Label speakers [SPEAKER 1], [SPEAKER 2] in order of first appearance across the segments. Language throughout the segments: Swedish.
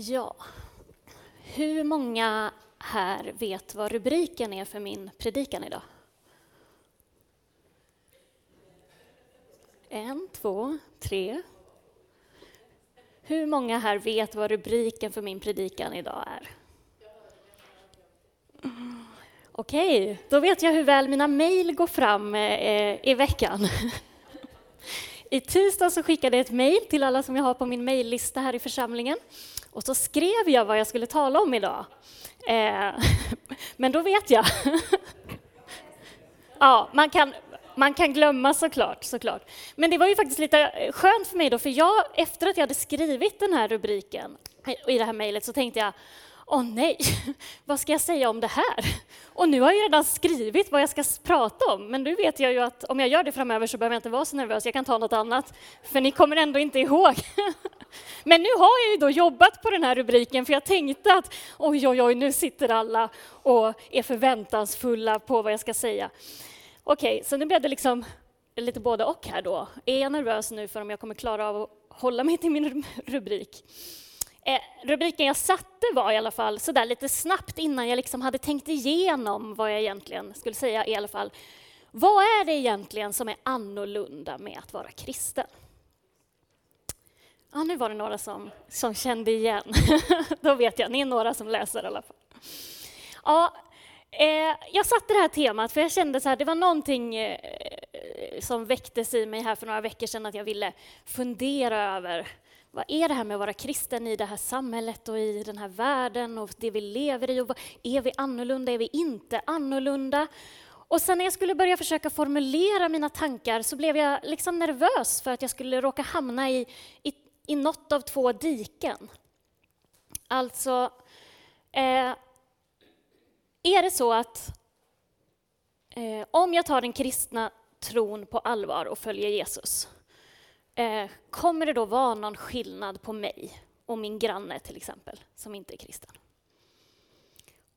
[SPEAKER 1] Ja, hur många här vet vad rubriken är för min predikan idag? En, två, tre. Hur många här vet vad rubriken för min predikan idag är? Okej, då vet jag hur väl mina mejl går fram eh, i veckan. I tisdag så skickade jag ett mejl till alla som jag har på min mejllista här i församlingen. Och så skrev jag vad jag skulle tala om idag. Eh, men då vet jag. ja, man kan, man kan glömma såklart, såklart. Men det var ju faktiskt lite skönt för mig då, för jag, efter att jag hade skrivit den här rubriken i det här mejlet så tänkte jag, åh nej, vad ska jag säga om det här? Och nu har jag redan skrivit vad jag ska prata om, men nu vet jag ju att om jag gör det framöver så behöver jag inte vara så nervös, jag kan ta något annat, för ni kommer ändå inte ihåg. Men nu har jag ju då jobbat på den här rubriken, för jag tänkte att oj, oj, oj, nu sitter alla och är förväntansfulla på vad jag ska säga. Okej, okay, så nu blev det liksom lite både och här då. Är jag nervös nu för om jag kommer klara av att hålla mig till min rubrik? Eh, rubriken jag satte var i alla fall så där lite snabbt innan jag liksom hade tänkt igenom vad jag egentligen skulle säga i alla fall. Vad är det egentligen som är annorlunda med att vara kristen? Ja, nu var det några som, som kände igen. Då vet jag, ni är några som läser i alla fall. Ja, eh, jag satte det här temat för jag kände så här, det var någonting eh, som väcktes i mig här för några veckor sedan att jag ville fundera över vad är det här med att vara kristen i det här samhället och i den här världen och det vi lever i? Och är vi annorlunda? Är vi inte annorlunda? Och sen när jag skulle börja försöka formulera mina tankar så blev jag liksom nervös för att jag skulle råka hamna i, i, i något av två diken. Alltså, eh, är det så att eh, om jag tar den kristna tron på allvar och följer Jesus Eh, kommer det då vara någon skillnad på mig och min granne till exempel, som inte är kristen?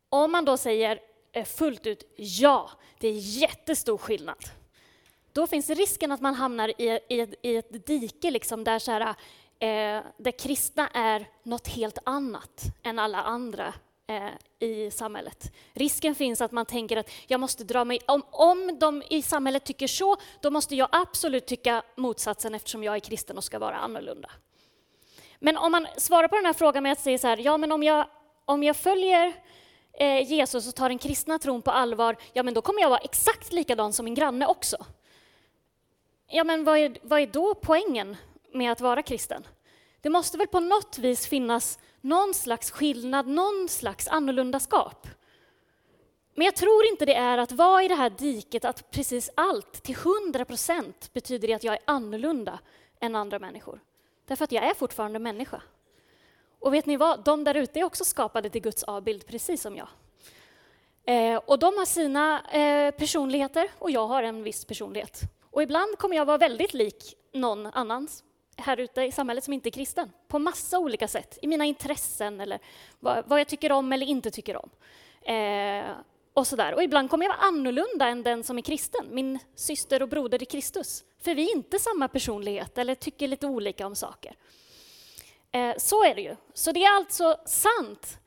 [SPEAKER 1] Om man då säger eh, fullt ut ja, det är jättestor skillnad. Då finns risken att man hamnar i, i, i ett dike liksom där, så här, eh, där kristna är något helt annat än alla andra Eh, i samhället. Risken finns att man tänker att jag måste dra mig, om, om de i samhället tycker så, då måste jag absolut tycka motsatsen eftersom jag är kristen och ska vara annorlunda. Men om man svarar på den här frågan med att säga så här, ja men om jag, om jag följer eh, Jesus och tar den kristna tron på allvar, ja men då kommer jag vara exakt likadan som min granne också. Ja men vad är, vad är då poängen med att vara kristen? Det måste väl på något vis finnas någon slags skillnad, någon slags annorlundaskap. Men jag tror inte det är att vara i det här diket att precis allt till hundra procent betyder det att jag är annorlunda än andra människor. Därför att jag är fortfarande människa. Och vet ni vad, de där ute är också skapade till Guds avbild, precis som jag. Eh, och de har sina eh, personligheter och jag har en viss personlighet. Och ibland kommer jag vara väldigt lik någon annans här ute i samhället som inte är kristen, på massa olika sätt, i mina intressen eller vad, vad jag tycker om eller inte tycker om. Eh, och, sådär. och ibland kommer jag vara annorlunda än den som är kristen, min syster och broder i Kristus. För vi är inte samma personlighet eller tycker lite olika om saker. Eh, så är det ju. Så det är alltså sant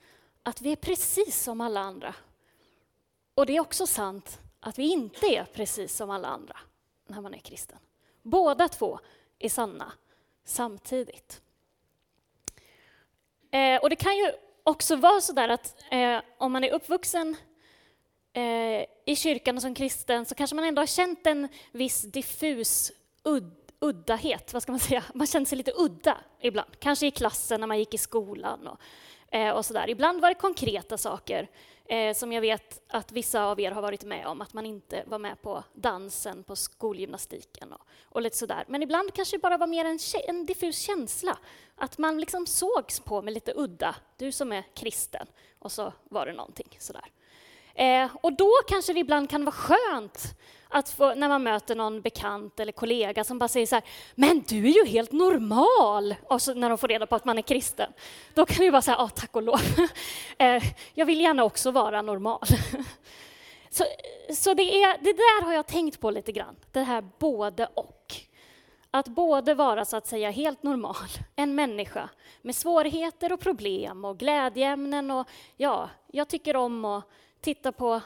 [SPEAKER 1] att vi är precis som alla andra. Och det är också sant att vi inte är precis som alla andra när man är kristen. Båda två är sanna samtidigt. Eh, och det kan ju också vara så där att eh, om man är uppvuxen eh, i kyrkan och som kristen så kanske man ändå har känt en viss diffus udd, uddahet, vad ska man säga? Man känner sig lite udda ibland, kanske i klassen när man gick i skolan och, eh, och sådär. Ibland var det konkreta saker eh, som jag vet att vissa av er har varit med om, att man inte var med på dansen, på skolgymnastiken och, och lite sådär. Men ibland kanske det bara var mer en, en diffus känsla, att man liksom sågs på med lite udda, du som är kristen, och så var det någonting sådär. Eh, och då kanske det ibland kan vara skönt att få, när man möter någon bekant eller kollega som bara säger så här, men du är ju helt normal, och så när de får reda på att man är kristen. Då kan det ju vara så här, ah, tack och lov. Eh, jag vill gärna också vara normal. så så det, är, det där har jag tänkt på lite grann, det här både och. att både vara så att säga helt normal, en människa med svårigheter och problem och glädjeämnen och ja, jag tycker om att titta på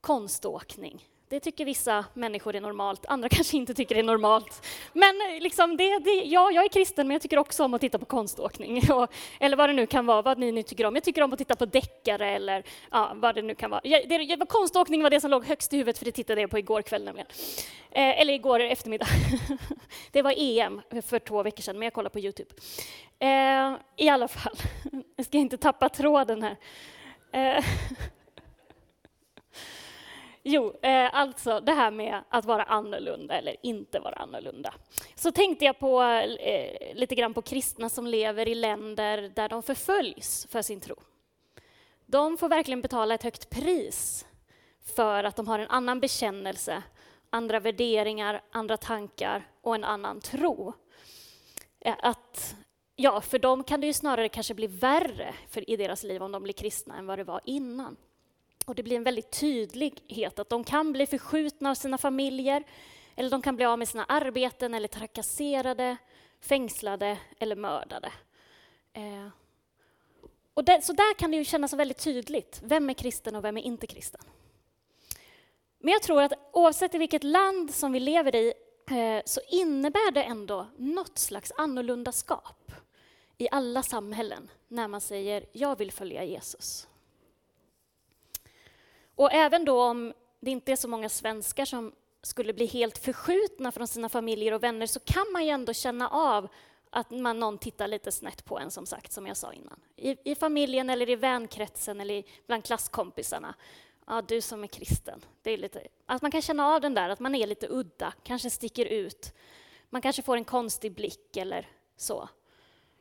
[SPEAKER 1] konståkning. Det tycker vissa människor är normalt, andra kanske inte tycker det är normalt. Men eh, liksom det, det, ja, jag är kristen, men jag tycker också om att titta på konståkning. Och, eller vad det nu kan vara, vad ni nu tycker om. Jag tycker om att titta på deckare eller ja, vad det nu kan vara. Jag, det, konståkning var det som låg högst i huvudet, för det tittade jag på igår kväll nämligen. Eh, eller igår eftermiddag. det var EM för två veckor sedan, men jag kollade på Youtube. Eh, I alla fall, jag ska inte tappa tråden här. Eh, Jo, eh, alltså det här med att vara annorlunda eller inte vara annorlunda. Så tänkte jag på eh, lite grann på kristna som lever i länder där de förföljs för sin tro. De får verkligen betala ett högt pris för att de har en annan bekännelse, andra värderingar, andra tankar och en annan tro. Eh, att, ja, för dem kan det ju snarare kanske bli värre för, i deras liv om de blir kristna än vad det var innan. Och det blir en väldigt tydlighet att de kan bli förskjutna av sina familjer, eller de kan bli av med sina arbeten, eller trakasserade, fängslade eller mördade. Eh. Och det, så där kan det ju kännas väldigt tydligt. Vem är kristen och vem är inte kristen? Men jag tror att oavsett i vilket land som vi lever i eh, så innebär det ändå något slags annorlunda skap i alla samhällen när man säger jag vill följa Jesus. Och även då om det inte är så många svenskar som skulle bli helt förskjutna från sina familjer och vänner så kan man ju ändå känna av att man, någon tittar lite snett på en, som sagt, som jag sa innan. I, i familjen eller i vänkretsen eller bland klasskompisarna. Ja, du som är kristen. Det är lite, att man kan känna av den där, att man är lite udda, kanske sticker ut. Man kanske får en konstig blick eller så.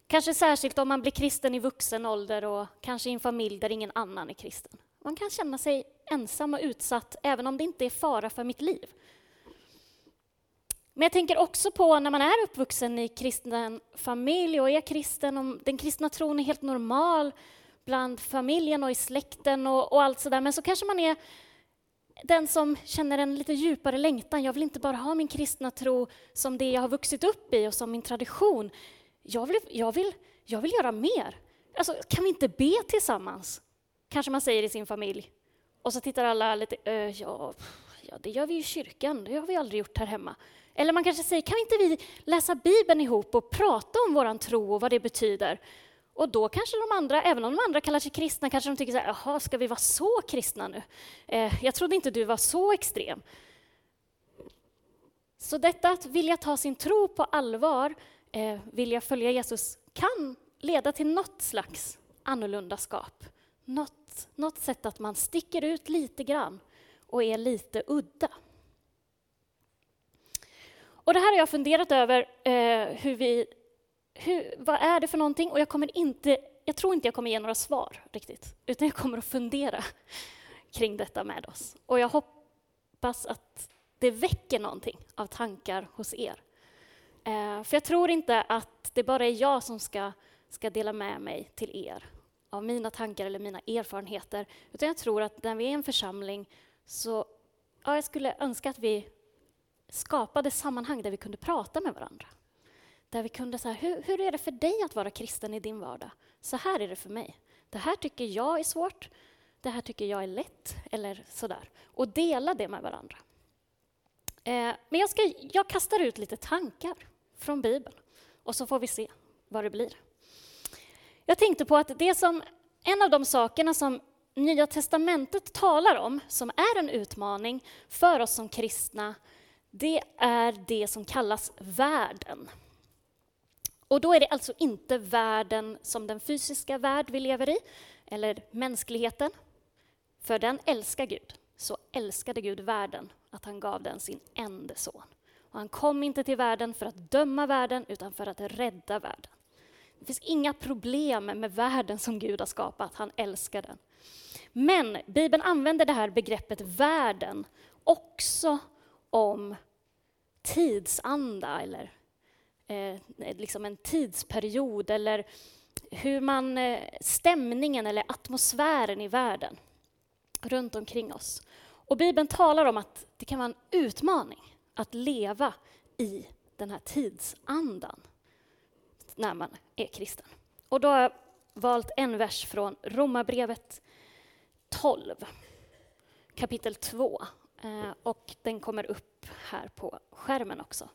[SPEAKER 1] Kanske särskilt om man blir kristen i vuxen ålder och kanske i en familj där ingen annan är kristen. Man kan känna sig ensam och utsatt även om det inte är fara för mitt liv. Men jag tänker också på när man är uppvuxen i kristen familj och är kristen, om den kristna tron är helt normal bland familjen och i släkten och, och allt sådär, men så kanske man är den som känner en lite djupare längtan. Jag vill inte bara ha min kristna tro som det jag har vuxit upp i och som min tradition. Jag vill, jag vill, jag vill göra mer. Alltså, kan vi inte be tillsammans? Kanske man säger i sin familj. Och så tittar alla lite, äh, ja, ja, det gör vi i kyrkan, det har vi aldrig gjort här hemma. Eller man kanske säger, kan inte vi läsa Bibeln ihop och prata om våran tro och vad det betyder? Och då kanske de andra, även om de andra kallar sig kristna, kanske de tycker så här, jaha, ska vi vara så kristna nu? Eh, jag trodde inte du var så extrem. Så detta att vilja ta sin tro på allvar, eh, vilja följa Jesus, kan leda till något slags annorlunda skap något, något sätt att man sticker ut lite grann och är lite udda. Och det här har jag funderat över, eh, hur vi, hur, vad är det för någonting? Och jag, kommer inte, jag tror inte jag kommer ge några svar riktigt, utan jag kommer att fundera kring detta med oss. Och jag hoppas att det väcker någonting av tankar hos er. Eh, för jag tror inte att det bara är jag som ska, ska dela med mig till er av mina tankar eller mina erfarenheter, utan jag tror att när vi är en församling så ja, jag skulle önska att vi skapade sammanhang där vi kunde prata med varandra. Där vi kunde säga, hur, hur är det för dig att vara kristen i din vardag? Så här är det för mig. Det här tycker jag är svårt, det här tycker jag är lätt, eller sådär. Och dela det med varandra. Eh, men jag, ska, jag kastar ut lite tankar från Bibeln och så får vi se vad det blir. Jag tänkte på att det som, en av de sakerna som Nya testamentet talar om, som är en utmaning för oss som kristna, det är det som kallas världen. Och då är det alltså inte världen som den fysiska värld vi lever i, eller mänskligheten. För den älskar Gud. Så älskade Gud världen att han gav den sin enda son. Och han kom inte till världen för att döma världen, utan för att rädda världen. Det finns inga problem med världen som Gud har skapat, han älskar den. Men Bibeln använder det här begreppet världen också om tidsanda eller eh, liksom en tidsperiod eller hur man, eh, stämningen eller atmosfären i världen runt omkring oss. Och Bibeln talar om att det kan vara en utmaning att leva i den här tidsandan när man är kristen. Och då har jag valt en vers från Romarbrevet 12, kapitel 2. Eh, och den kommer upp här på skärmen också.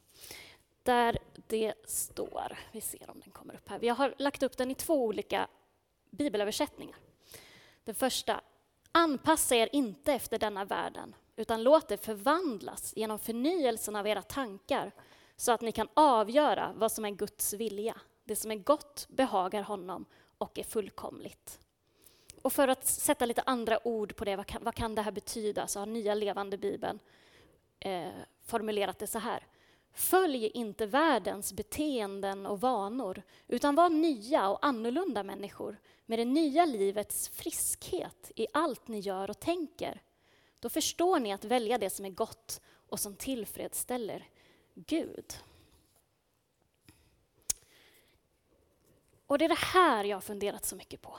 [SPEAKER 1] Där det står, vi ser om den kommer upp här. Vi har lagt upp den i två olika bibelöversättningar. Den första, anpassa er inte efter denna världen, utan låt det förvandlas genom förnyelsen av era tankar, så att ni kan avgöra vad som är Guds vilja. Det som är gott behagar honom och är fullkomligt. Och för att sätta lite andra ord på det, vad kan, vad kan det här betyda, så har Nya Levande Bibeln eh, formulerat det så här. Följ inte världens beteenden och vanor, utan var nya och annorlunda människor med det nya livets friskhet i allt ni gör och tänker. Då förstår ni att välja det som är gott och som tillfredsställer Gud. Och det är det här jag har funderat så mycket på.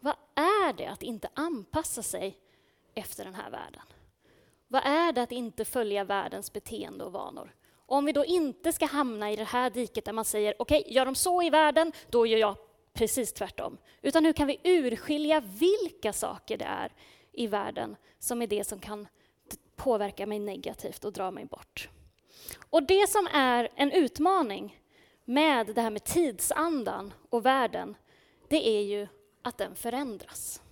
[SPEAKER 1] Vad är det att inte anpassa sig efter den här världen? Vad är det att inte följa världens beteende och vanor? Om vi då inte ska hamna i det här diket där man säger okej, okay, gör de så i världen, då gör jag precis tvärtom. Utan hur kan vi urskilja vilka saker det är i världen som är det som kan påverka mig negativt och dra mig bort? Och det som är en utmaning med det här med tidsandan och världen, det är ju att den förändras.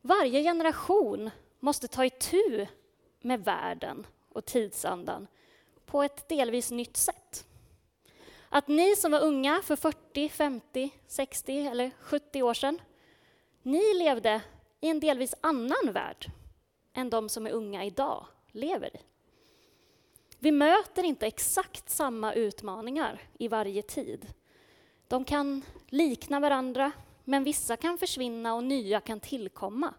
[SPEAKER 1] Varje generation måste ta itu med världen och tidsandan på ett delvis nytt sätt. Att ni som var unga för 40, 50, 60 eller 70 år sedan, ni levde i en delvis annan värld än de som är unga idag lever i. Vi möter inte exakt samma utmaningar i varje tid. De kan likna varandra, men vissa kan försvinna och nya kan tillkomma.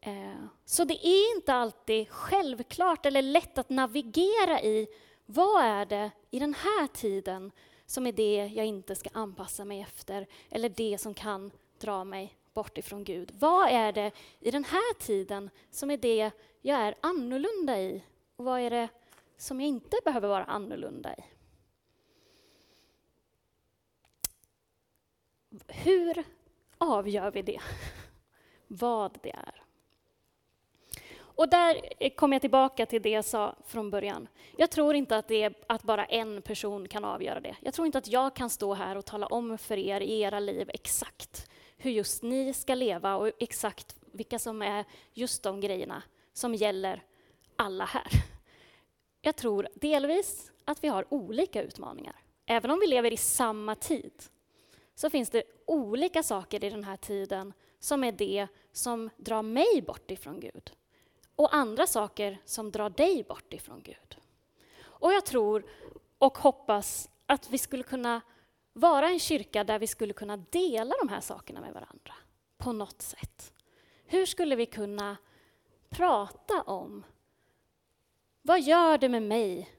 [SPEAKER 1] Eh, så det är inte alltid självklart eller lätt att navigera i vad är det i den här tiden som är det jag inte ska anpassa mig efter eller det som kan dra mig bort ifrån Gud. Vad är det i den här tiden som är det jag är annorlunda i och vad är det som jag inte behöver vara annorlunda i? Hur avgör vi det? Vad det är? Och där kommer jag tillbaka till det jag sa från början. Jag tror inte att det är att bara en person kan avgöra det. Jag tror inte att jag kan stå här och tala om för er i era liv exakt hur just ni ska leva och exakt vilka som är just de grejerna som gäller alla här. Jag tror delvis att vi har olika utmaningar. Även om vi lever i samma tid så finns det olika saker i den här tiden som är det som drar mig bort ifrån Gud och andra saker som drar dig bort ifrån Gud. Och jag tror och hoppas att vi skulle kunna vara en kyrka där vi skulle kunna dela de här sakerna med varandra på något sätt. Hur skulle vi kunna prata om vad gör det med mig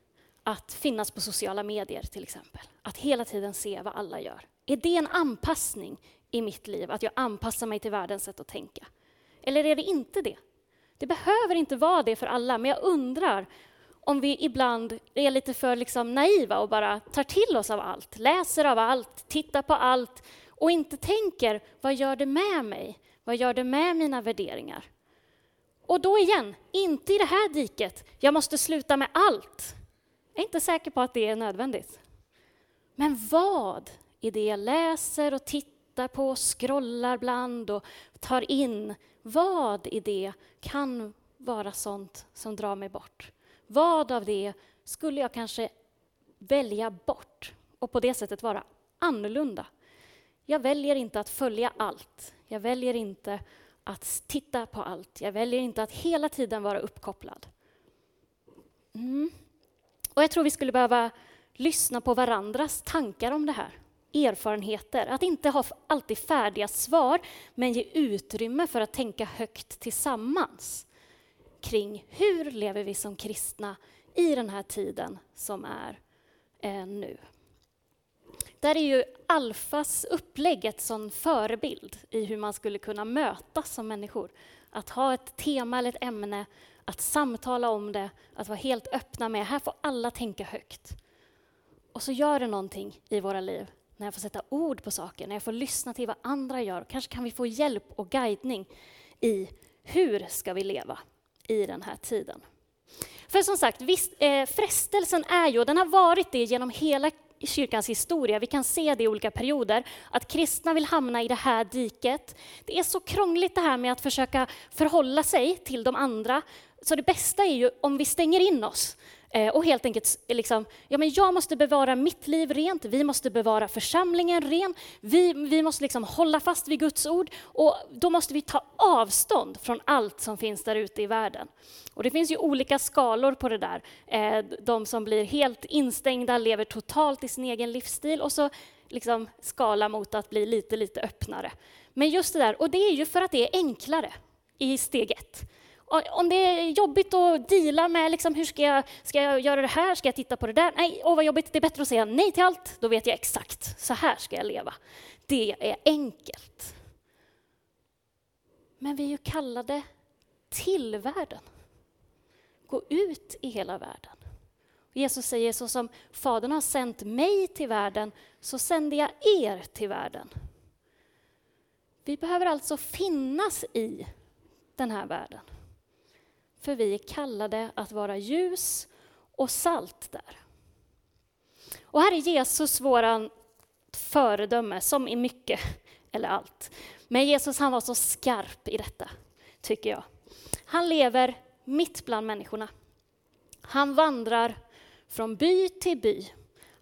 [SPEAKER 1] att finnas på sociala medier till exempel? Att hela tiden se vad alla gör. Är det en anpassning i mitt liv, att jag anpassar mig till världens sätt att tänka? Eller är det inte det? Det behöver inte vara det för alla, men jag undrar om vi ibland är lite för liksom naiva och bara tar till oss av allt, läser av allt, tittar på allt och inte tänker vad gör det med mig? Vad gör det med mina värderingar? Och då igen, inte i det här diket, jag måste sluta med allt. Jag är inte säker på att det är nödvändigt. Men vad i det jag läser och tittar på, scrollar bland och tar in, vad i det kan vara sånt som drar mig bort? Vad av det skulle jag kanske välja bort och på det sättet vara annorlunda? Jag väljer inte att följa allt. Jag väljer inte att titta på allt. Jag väljer inte att hela tiden vara uppkopplad. Mm. Och jag tror vi skulle behöva lyssna på varandras tankar om det här erfarenheter. Att inte ha alltid färdiga svar, men ge utrymme för att tänka högt tillsammans kring hur lever vi som kristna i den här tiden som är eh, nu. Där är ju Alfas upplägg ett sån förebild i hur man skulle kunna mötas som människor. Att ha ett tema eller ett ämne, att samtala om det, att vara helt öppna med, här får alla tänka högt. Och så gör det någonting i våra liv när jag får sätta ord på saker, när jag får lyssna till vad andra gör. Kanske kan vi få hjälp och guidning i hur ska vi leva i den här tiden. För som sagt, visst, eh, frestelsen är ju, och den har varit det genom hela kyrkans historia, vi kan se det i olika perioder, att kristna vill hamna i det här diket. Det är så krångligt det här med att försöka förhålla sig till de andra, så det bästa är ju om vi stänger in oss. Eh, och helt enkelt liksom, ja men jag måste bevara mitt liv rent, vi måste bevara församlingen ren, vi, vi måste liksom hålla fast vid Guds ord och då måste vi ta avstånd från allt som finns där ute i världen. Och det finns ju olika skalor på det där. Eh, de som blir helt instängda, lever totalt i sin egen livsstil och så liksom skala mot att bli lite, lite öppnare. Men just det där, och det är ju för att det är enklare i steg ett om det är jobbigt att deala med, liksom, hur ska jag, ska jag göra det här, ska jag titta på det där? Nej, åh vad jobbigt, det är bättre att säga nej till allt, då vet jag exakt, så här ska jag leva. Det är enkelt. Men vi är ju kallade till världen. Gå ut i hela världen. Jesus säger så som Fadern har sänt mig till världen, så sänder jag er till världen. Vi behöver alltså finnas i den här världen. För vi är kallade att vara ljus och salt där. Och här är Jesus våran föredöme, som i mycket, eller allt. Men Jesus han var så skarp i detta, tycker jag. Han lever mitt bland människorna. Han vandrar från by till by.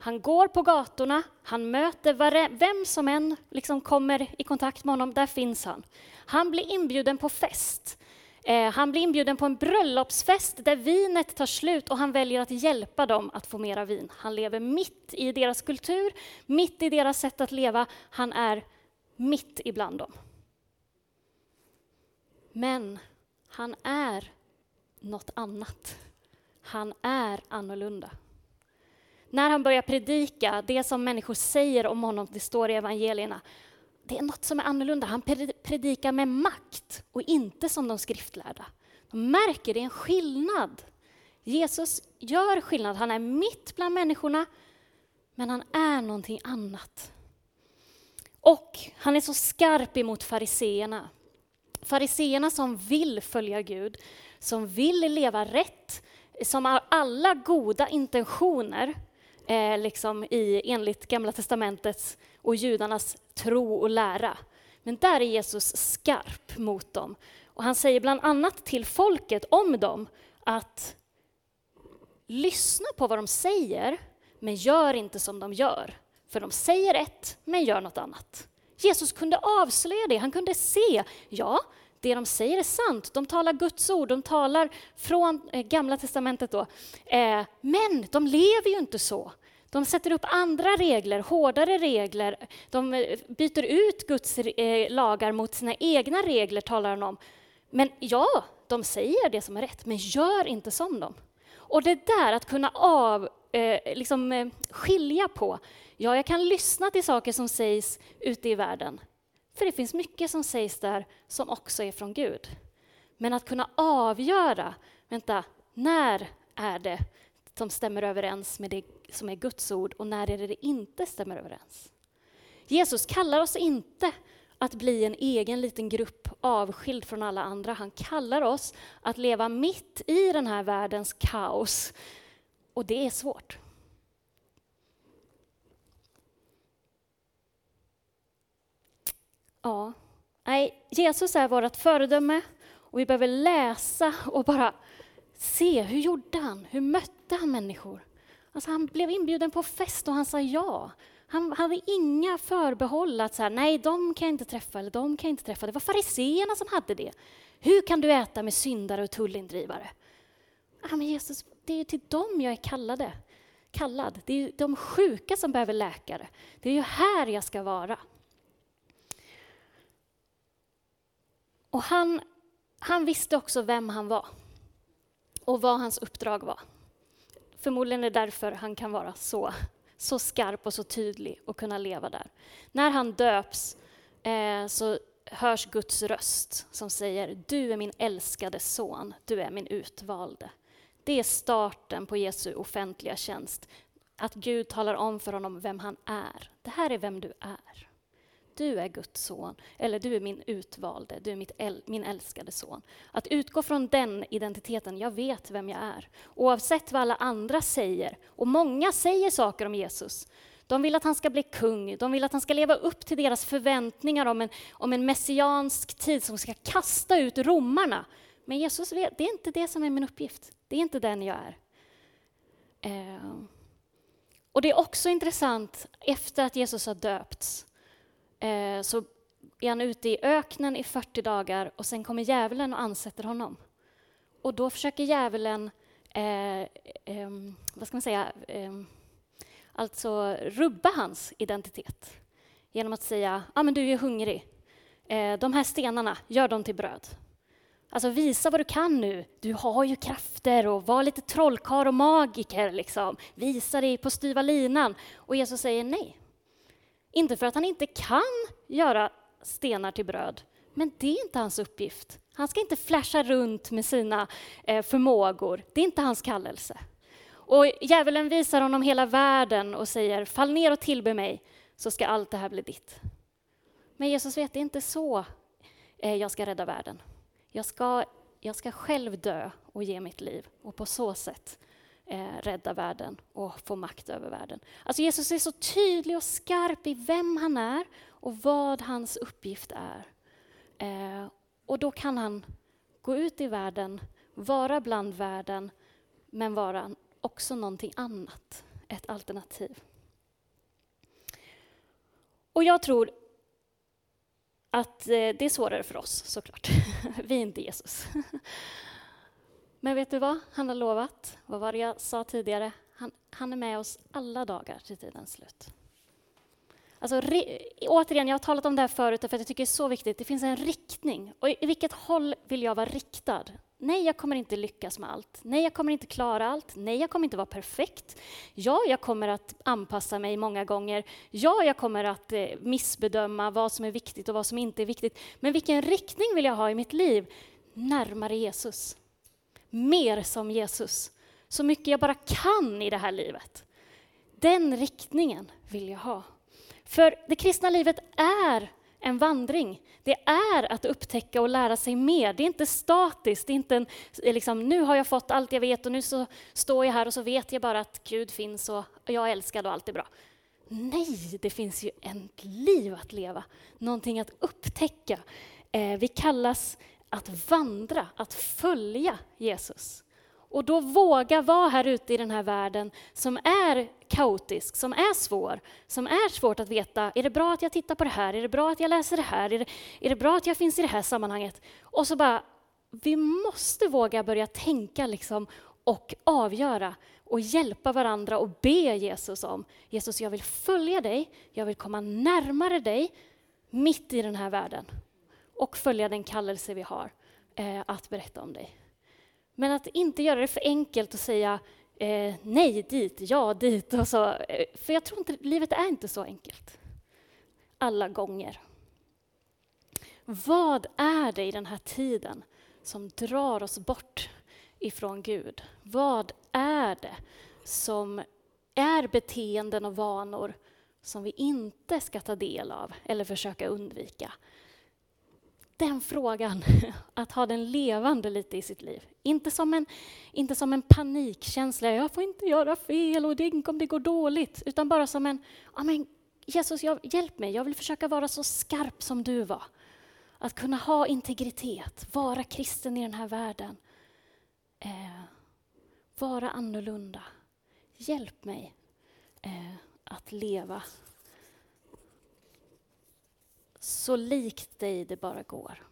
[SPEAKER 1] Han går på gatorna, han möter vem som än liksom kommer i kontakt med honom, där finns han. Han blir inbjuden på fest. Eh, han blir inbjuden på en bröllopsfest där vinet tar slut och han väljer att hjälpa dem att få mera vin. Han lever mitt i deras kultur, mitt i deras sätt att leva. Han är mitt ibland dem. Men han är något annat. Han är annorlunda. När han börjar predika, det som människor säger om honom, det står i evangelierna, det är något som är annorlunda. Han predikar med makt och inte som de skriftlärda. De märker det är en skillnad. Jesus gör skillnad. Han är mitt bland människorna, men han är någonting annat. Och han är så skarp emot fariseerna. Fariseerna som vill följa Gud, som vill leva rätt, som har alla goda intentioner, eh, liksom i, enligt Gamla testamentets och judarnas tro och lära. Men där är Jesus skarp mot dem. Och han säger bland annat till folket om dem att lyssna på vad de säger, men gör inte som de gör. För de säger ett, men gör något annat. Jesus kunde avslöja det, han kunde se, ja, det de säger är sant. De talar Guds ord, de talar från eh, Gamla testamentet då. Eh, men de lever ju inte så. De sätter upp andra regler, hårdare regler. De eh, byter ut Guds eh, lagar mot sina egna regler, talar han om. Men ja, de säger det som är rätt, men gör inte som dem. Och det där att kunna av, eh, liksom, eh, skilja på, ja, jag kan lyssna till saker som sägs ute i världen, för det finns mycket som sägs där som också är från Gud. Men att kunna avgöra, vänta, när är det som stämmer överens med det som är Guds ord och när är det det inte stämmer överens. Jesus kallar oss inte att bli en egen liten grupp avskild från alla andra. Han kallar oss att leva mitt i den här världens kaos. Och det är svårt. Ja, nej, Jesus är vårt föredöme och vi behöver läsa och bara se, hur gjorde han? Hur mötte han människor? Alltså han blev inbjuden på fest och han sa ja. Han hade inga förbehåll att säga nej, de kan jag inte träffa eller de kan jag inte träffa. Det var fariseerna som hade det. Hur kan du äta med syndare och tullindrivare? Ja, men Jesus, det är till dem jag är kallade, kallad. Det är de sjuka som behöver läkare. Det är ju här jag ska vara. Och han, han visste också vem han var och vad hans uppdrag var. Förmodligen är det därför han kan vara så, så skarp och så tydlig och kunna leva där. När han döps eh, så hörs Guds röst som säger du är min älskade son, du är min utvalde. Det är starten på Jesu offentliga tjänst. Att Gud talar om för honom vem han är. Det här är vem du är. Du är Guds son, eller du är min utvalde, du är mitt äl min älskade son. Att utgå från den identiteten, jag vet vem jag är. Oavsett vad alla andra säger, och många säger saker om Jesus. De vill att han ska bli kung, de vill att han ska leva upp till deras förväntningar om en, om en messiansk tid som ska kasta ut romarna. Men Jesus vet, det är inte det som är min uppgift. Det är inte den jag är. Eh. Och det är också intressant, efter att Jesus har döpts, eh, så är han ute i öknen i 40 dagar och sen kommer djävulen och ansätter honom. Och då försöker djävulen, eh, eh, vad ska man säga, eh, alltså rubba hans identitet genom att säga, ja ah, men du är hungrig, eh, de här stenarna, gör dem till bröd. Alltså visa vad du kan nu. Du har ju krafter och var lite trollkar och magiker. Liksom. Visa dig på styva linan. Och Jesus säger nej. Inte för att han inte kan göra stenar till bröd, men det är inte hans uppgift. Han ska inte flasha runt med sina eh, förmågor. Det är inte hans kallelse. Och djävulen visar honom hela världen och säger fall ner och tillbe mig så ska allt det här bli ditt. Men Jesus vet, det är inte så eh, jag ska rädda världen. Jag ska, jag ska själv dö och ge mitt liv och på så sätt eh, rädda världen och få makt över världen. Alltså Jesus är så tydlig och skarp i vem han är och vad hans uppgift är. Eh, och då kan han gå ut i världen, vara bland världen, men vara också någonting annat, ett alternativ. Och jag tror att eh, det är svårare för oss såklart. Vi är inte Jesus. Men vet du vad han har lovat? Vad var det jag sa tidigare? Han, han är med oss alla dagar till tidens slut. Alltså, re, återigen, jag har talat om det här förut för att jag tycker det är så viktigt. Det finns en riktning. Och i vilket håll vill jag vara riktad? Nej, jag kommer inte lyckas med allt. Nej, jag kommer inte klara allt. Nej, jag kommer inte vara perfekt. Ja, jag kommer att anpassa mig många gånger. Ja, jag kommer att eh, missbedöma vad som är viktigt och vad som inte är viktigt. Men vilken riktning vill jag ha i mitt liv? Närmare Jesus. Mer som Jesus. Så mycket jag bara kan i det här livet. Den riktningen vill jag ha. För det kristna livet är en vandring. Det är att upptäcka och lära sig mer. Det är inte statiskt. Det är inte en, eh, liksom, nu har jag fått allt jag vet och nu så står jag här och så vet jag bara att Gud finns och jag är älskad och allt är bra. Nej, det finns ju ett liv att leva, någonting att upptäcka. Eh, vi kallas att vandra, att följa Jesus. Och då våga vara här ute i den här världen som är kaotisk, som är svår, som är svårt att veta, är det bra att jag tittar på det här, är det bra att jag läser det här, är det, är det bra att jag finns i det här sammanhanget? Och så bara, vi måste våga börja tänka liksom och avgöra och hjälpa varandra och be Jesus om, Jesus jag vill följa dig, jag vill komma närmare dig mitt i den här världen och följa den kallelse vi har eh, att berätta om dig. Men att inte göra det för enkelt och säga eh, nej dit, ja dit. Och så. Eh, för jag tror inte, livet är inte så enkelt. Alla gånger. Vad är det i den här tiden som drar oss bort ifrån Gud? Vad är det som är beteenden och vanor som vi inte ska ta del av eller försöka undvika? Den frågan, att ha den levande lite i sitt liv. Inte som en, inte som en panikkänsla, jag får inte göra fel och tänk om det går dåligt, utan bara som en, ja men Jesus jag, hjälp mig, jag vill försöka vara så skarp som du var. Att kunna ha integritet, vara kristen i den här världen. Eh, vara annorlunda. Hjälp mig eh, att leva så likt dig det bara går.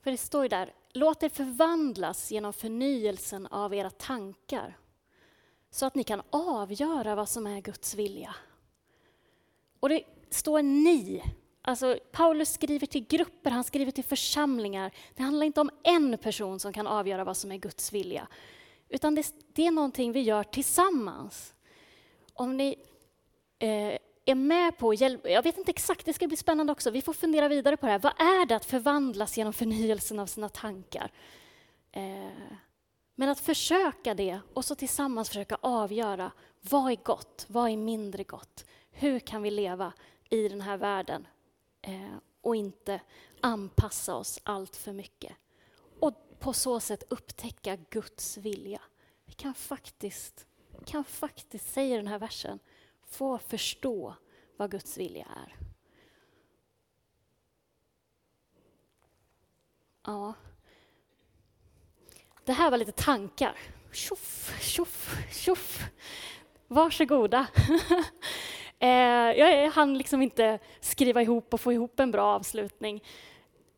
[SPEAKER 1] För det står ju där, låt er förvandlas genom förnyelsen av era tankar så att ni kan avgöra vad som är Guds vilja. Och det står ni. Alltså, Paulus skriver till grupper, han skriver till församlingar. Det handlar inte om en person som kan avgöra vad som är Guds vilja, utan det, det är någonting vi gör tillsammans. Om ni eh, är med på jag vet inte exakt, det ska bli spännande också, vi får fundera vidare på det här. Vad är det att förvandlas genom förnyelsen av sina tankar? Eh, men att försöka det och så tillsammans försöka avgöra vad är gott, vad är mindre gott? Hur kan vi leva i den här världen eh, och inte anpassa oss allt för mycket? Och på så sätt upptäcka Guds vilja. Vi kan faktiskt, kan faktiskt, säger den här versen, få förstå vad Guds vilja är. Ja. Det här var lite tankar. Tjoff, tjoff, tjoff. Varsågoda. Eh, jag hann liksom inte skriva ihop och få ihop en bra avslutning.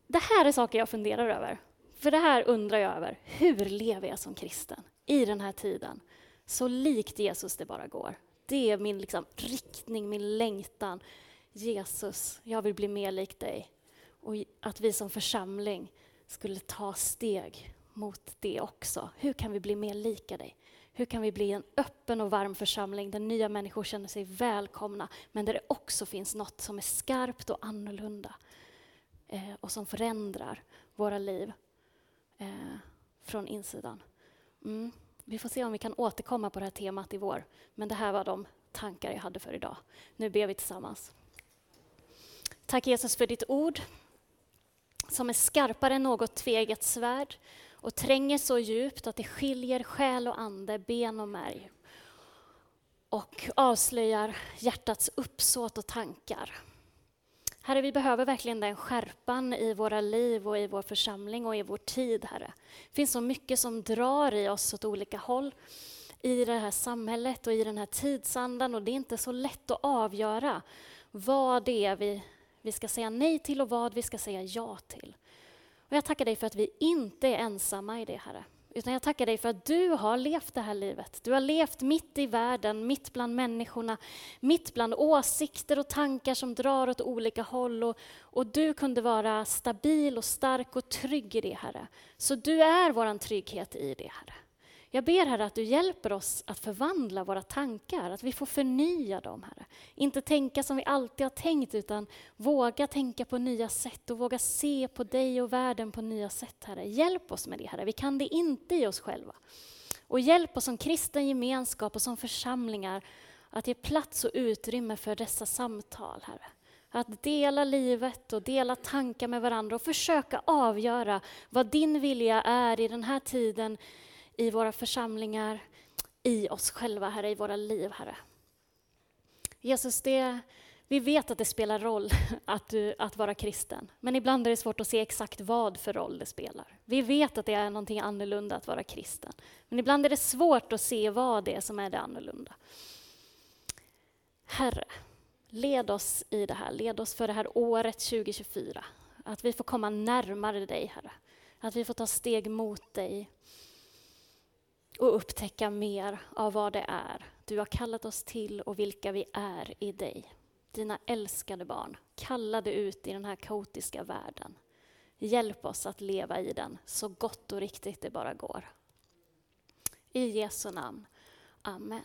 [SPEAKER 1] Det här är saker jag funderar över. För det här undrar jag över. Hur lever jag som kristen i den här tiden? Så likt Jesus det bara går. Det är min liksom, riktning, min längtan. Jesus, jag vill bli mer lik dig. Och att vi som församling skulle ta steg mot det också. Hur kan vi bli mer lika dig? Hur kan vi bli en öppen och varm församling där nya människor känner sig välkomna, men där det också finns något som är skarpt och annorlunda eh, och som förändrar våra liv eh, från insidan. Mm. Vi får se om vi kan återkomma på det här temat i vår, men det här var de tankar jag hade för idag. Nu ber vi tillsammans. Tack Jesus för ditt ord som är skarpare än något tveget svärd och tränger så djupt att det skiljer själ och ande, ben och märg och avslöjar hjärtats uppsåt och tankar. Herre, vi behöver verkligen den skärpan i våra liv och i vår församling och i vår tid, Herre. Det finns så mycket som drar i oss åt olika håll i det här samhället och i den här tidsandan och det är inte så lätt att avgöra vad det är vi, vi ska säga nej till och vad vi ska säga ja till. Och jag tackar dig för att vi inte är ensamma i det, Herre. Utan jag tackar dig för att du har levt det här livet. Du har levt mitt i världen, mitt bland människorna, mitt bland åsikter och tankar som drar åt olika håll. Och, och du kunde vara stabil och stark och trygg i det, Herre. Så du är vår trygghet i det, Herre. Jag ber Herre att du hjälper oss att förvandla våra tankar, att vi får förnya dem, Herre. Inte tänka som vi alltid har tänkt, utan våga tänka på nya sätt och våga se på dig och världen på nya sätt, Herre. Hjälp oss med det, Herre. Vi kan det inte i oss själva. Och hjälp oss som kristen gemenskap och som församlingar att ge plats och utrymme för dessa samtal, Herre. Att dela livet och dela tankar med varandra och försöka avgöra vad din vilja är i den här tiden, i våra församlingar, i oss själva, Herre, i våra liv, Herre. Jesus, det, vi vet att det spelar roll att, du, att vara kristen, men ibland är det svårt att se exakt vad för roll det spelar. Vi vet att det är någonting annorlunda att vara kristen, men ibland är det svårt att se vad det är som är det annorlunda. Herre, led oss i det här, led oss för det här året 2024. Att vi får komma närmare dig, Herre. Att vi får ta steg mot dig och upptäcka mer av vad det är du har kallat oss till och vilka vi är i dig. Dina älskade barn, kallade ut i den här kaotiska världen. Hjälp oss att leva i den så gott och riktigt det bara går. I Jesu namn. Amen.